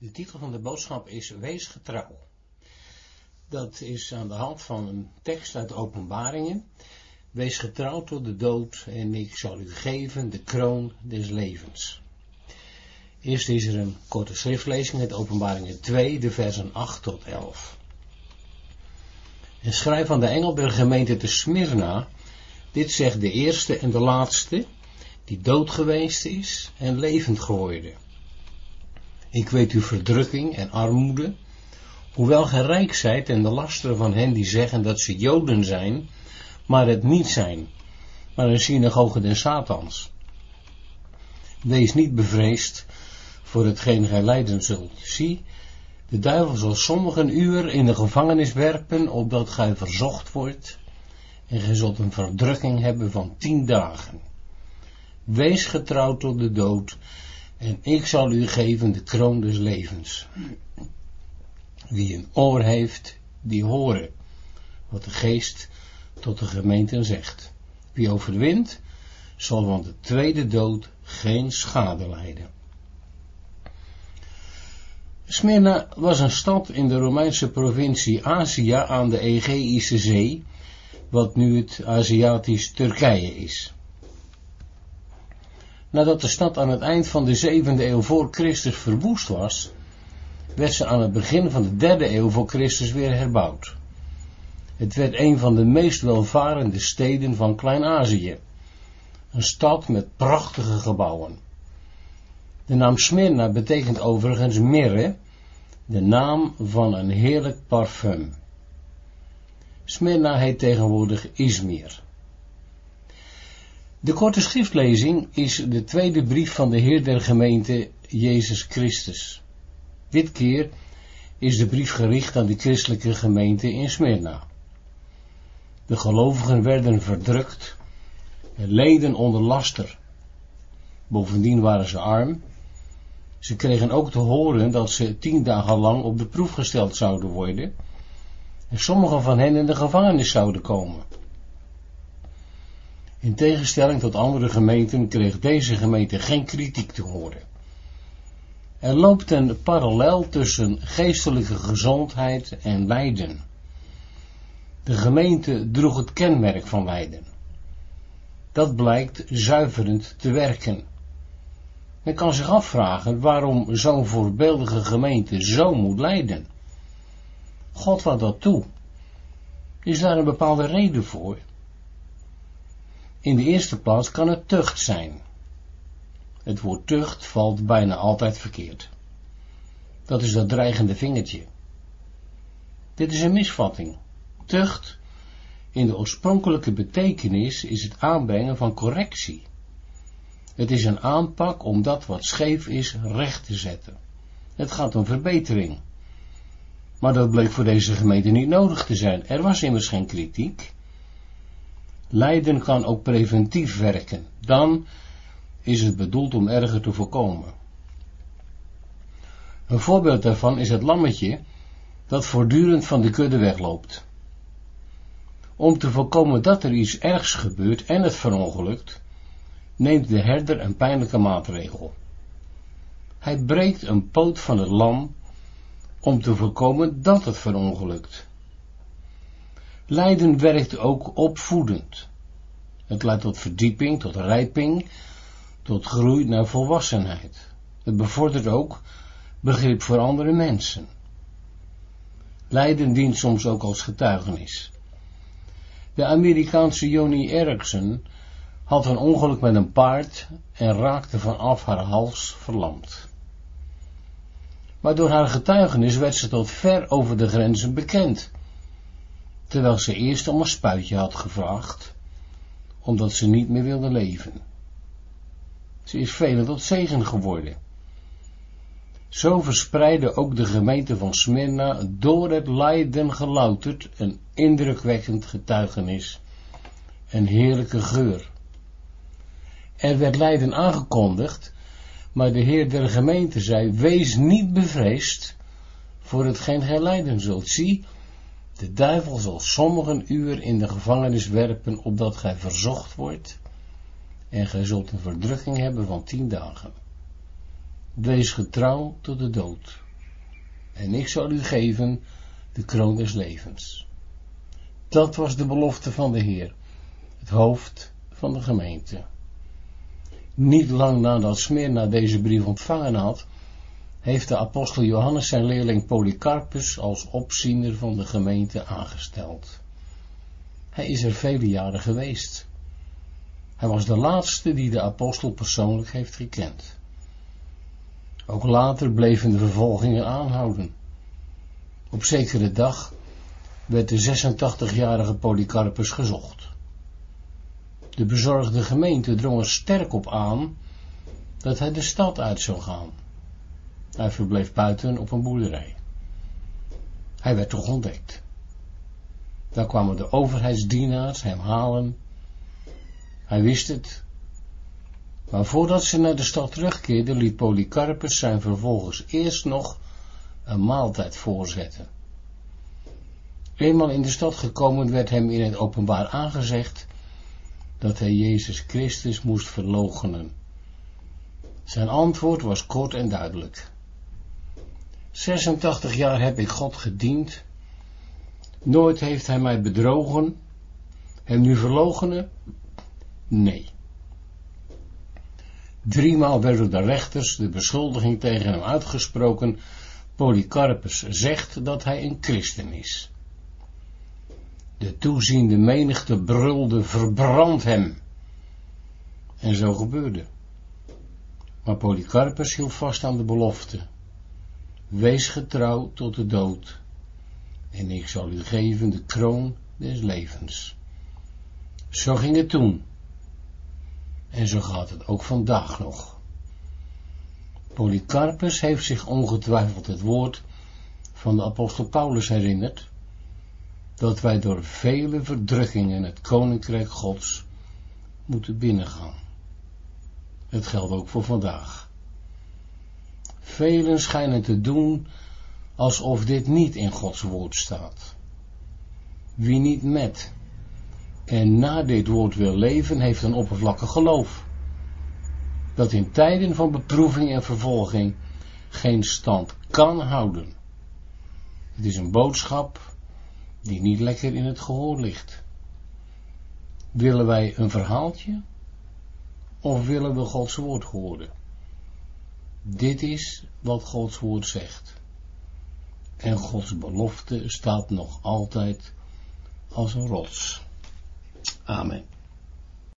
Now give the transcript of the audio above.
De titel van de boodschap is Wees getrouw. Dat is aan de hand van een tekst uit Openbaringen. Wees getrouw tot de dood en ik zal u geven de kroon des levens. Eerst is er een korte schriftlezing uit Openbaringen 2, de versen 8 tot 11. En schrijf aan de engel der gemeente te Smyrna, dit zegt de eerste en de laatste, die dood geweest is en levend geworden. Ik weet uw verdrukking en armoede, hoewel gij rijk zijt en de lasteren van hen die zeggen dat ze Joden zijn, maar het niet zijn, maar een synagoge des Satans. Wees niet bevreesd voor hetgeen gij lijden zult. Zie, de duivel zal sommigen uur in de gevangenis werpen, opdat gij verzocht wordt, en gij zult een verdrukking hebben van tien dagen. Wees getrouwd tot de dood, en ik zal u geven de kroon des levens. Wie een oor heeft, die horen wat de geest tot de gemeenten zegt. Wie overwint, zal van de tweede dood geen schade lijden. Smyrna was een stad in de Romeinse provincie Azië aan de Egeïsche Zee, wat nu het Aziatisch Turkije is. Nadat de stad aan het eind van de zevende eeuw voor Christus verwoest was, werd ze aan het begin van de derde eeuw voor Christus weer herbouwd. Het werd een van de meest welvarende steden van Klein-Azië. Een stad met prachtige gebouwen. De naam Smyrna betekent overigens mirre, de naam van een heerlijk parfum. Smyrna heet tegenwoordig Izmir. De korte schriftlezing is de tweede brief van de Heer der gemeente Jezus Christus. Dit keer is de brief gericht aan de christelijke gemeente in Smyrna. De gelovigen werden verdrukt en leden onder laster. Bovendien waren ze arm. Ze kregen ook te horen dat ze tien dagen lang op de proef gesteld zouden worden en sommigen van hen in de gevangenis zouden komen. In tegenstelling tot andere gemeenten kreeg deze gemeente geen kritiek te horen. Er loopt een parallel tussen geestelijke gezondheid en lijden. De gemeente droeg het kenmerk van lijden. Dat blijkt zuiverend te werken. Men kan zich afvragen waarom zo'n voorbeeldige gemeente zo moet lijden. God wat dat toe. Is daar een bepaalde reden voor? In de eerste plaats kan het tucht zijn. Het woord tucht valt bijna altijd verkeerd. Dat is dat dreigende vingertje. Dit is een misvatting. Tucht, in de oorspronkelijke betekenis, is het aanbrengen van correctie. Het is een aanpak om dat wat scheef is recht te zetten. Het gaat om verbetering. Maar dat bleek voor deze gemeente niet nodig te zijn. Er was immers geen kritiek. Lijden kan ook preventief werken. Dan is het bedoeld om erger te voorkomen. Een voorbeeld daarvan is het lammetje dat voortdurend van de kudde wegloopt. Om te voorkomen dat er iets ergs gebeurt en het verongelukt, neemt de herder een pijnlijke maatregel. Hij breekt een poot van het lam om te voorkomen dat het verongelukt. Lijden werkt ook opvoedend. Het leidt tot verdieping, tot rijping, tot groei naar volwassenheid. Het bevordert ook begrip voor andere mensen. Lijden dient soms ook als getuigenis. De Amerikaanse Joni Erickson had een ongeluk met een paard en raakte vanaf haar hals verlamd. Maar door haar getuigenis werd ze tot ver over de grenzen bekend terwijl ze eerst om een spuitje had gevraagd, omdat ze niet meer wilde leven. Ze is velen tot zegen geworden. Zo verspreidde ook de gemeente van Smyrna door het lijden gelouterd een indrukwekkend getuigenis, een heerlijke geur. Er werd lijden aangekondigd, maar de heer der gemeente zei, wees niet bevreesd voor hetgeen gij lijden zult. Zie, de duivel zal sommigen uur in de gevangenis werpen, opdat gij verzocht wordt, en gij zult een verdrukking hebben van tien dagen. Wees getrouw tot de dood, en ik zal u geven de kroon des levens. Dat was de belofte van de Heer, het hoofd van de gemeente. Niet lang nadat Smyrna deze brief ontvangen had, heeft de apostel Johannes zijn leerling Polycarpus als opziener van de gemeente aangesteld. Hij is er vele jaren geweest. Hij was de laatste die de apostel persoonlijk heeft gekend. Ook later bleven de vervolgingen aanhouden. Op zekere dag werd de 86-jarige Polycarpus gezocht. De bezorgde gemeente drong er sterk op aan dat hij de stad uit zou gaan. Hij verbleef buiten op een boerderij. Hij werd toch ontdekt. Daar kwamen de overheidsdienaars hem halen. Hij wist het. Maar voordat ze naar de stad terugkeerden, liet Polycarpus zijn vervolgens eerst nog een maaltijd voorzetten. Eenmaal in de stad gekomen werd hem in het openbaar aangezegd dat hij Jezus Christus moest verloochenen. Zijn antwoord was kort en duidelijk. 86 jaar heb ik God gediend. Nooit heeft hij mij bedrogen. Hem nu verloochenen? Nee. Driemaal werden de rechters de beschuldiging tegen hem uitgesproken. Polycarpus zegt dat hij een christen is. De toeziende menigte brulde, verbrand hem. En zo gebeurde. Maar Polycarpus hield vast aan de belofte. Wees getrouw tot de dood, en ik zal u geven de kroon des levens. Zo ging het toen. En zo gaat het ook vandaag nog. Polycarpus heeft zich ongetwijfeld het woord van de apostel Paulus herinnerd, dat wij door vele verdrukkingen het koninkrijk gods moeten binnengaan. Het geldt ook voor vandaag. Velen schijnen te doen alsof dit niet in Gods woord staat. Wie niet met en na dit woord wil leven, heeft een oppervlakkig geloof, dat in tijden van beproeving en vervolging geen stand kan houden. Het is een boodschap die niet lekker in het gehoor ligt. Willen wij een verhaaltje of willen we Gods woord horen? Dit is wat Gods woord zegt. En Gods belofte staat nog altijd als een rots. Amen.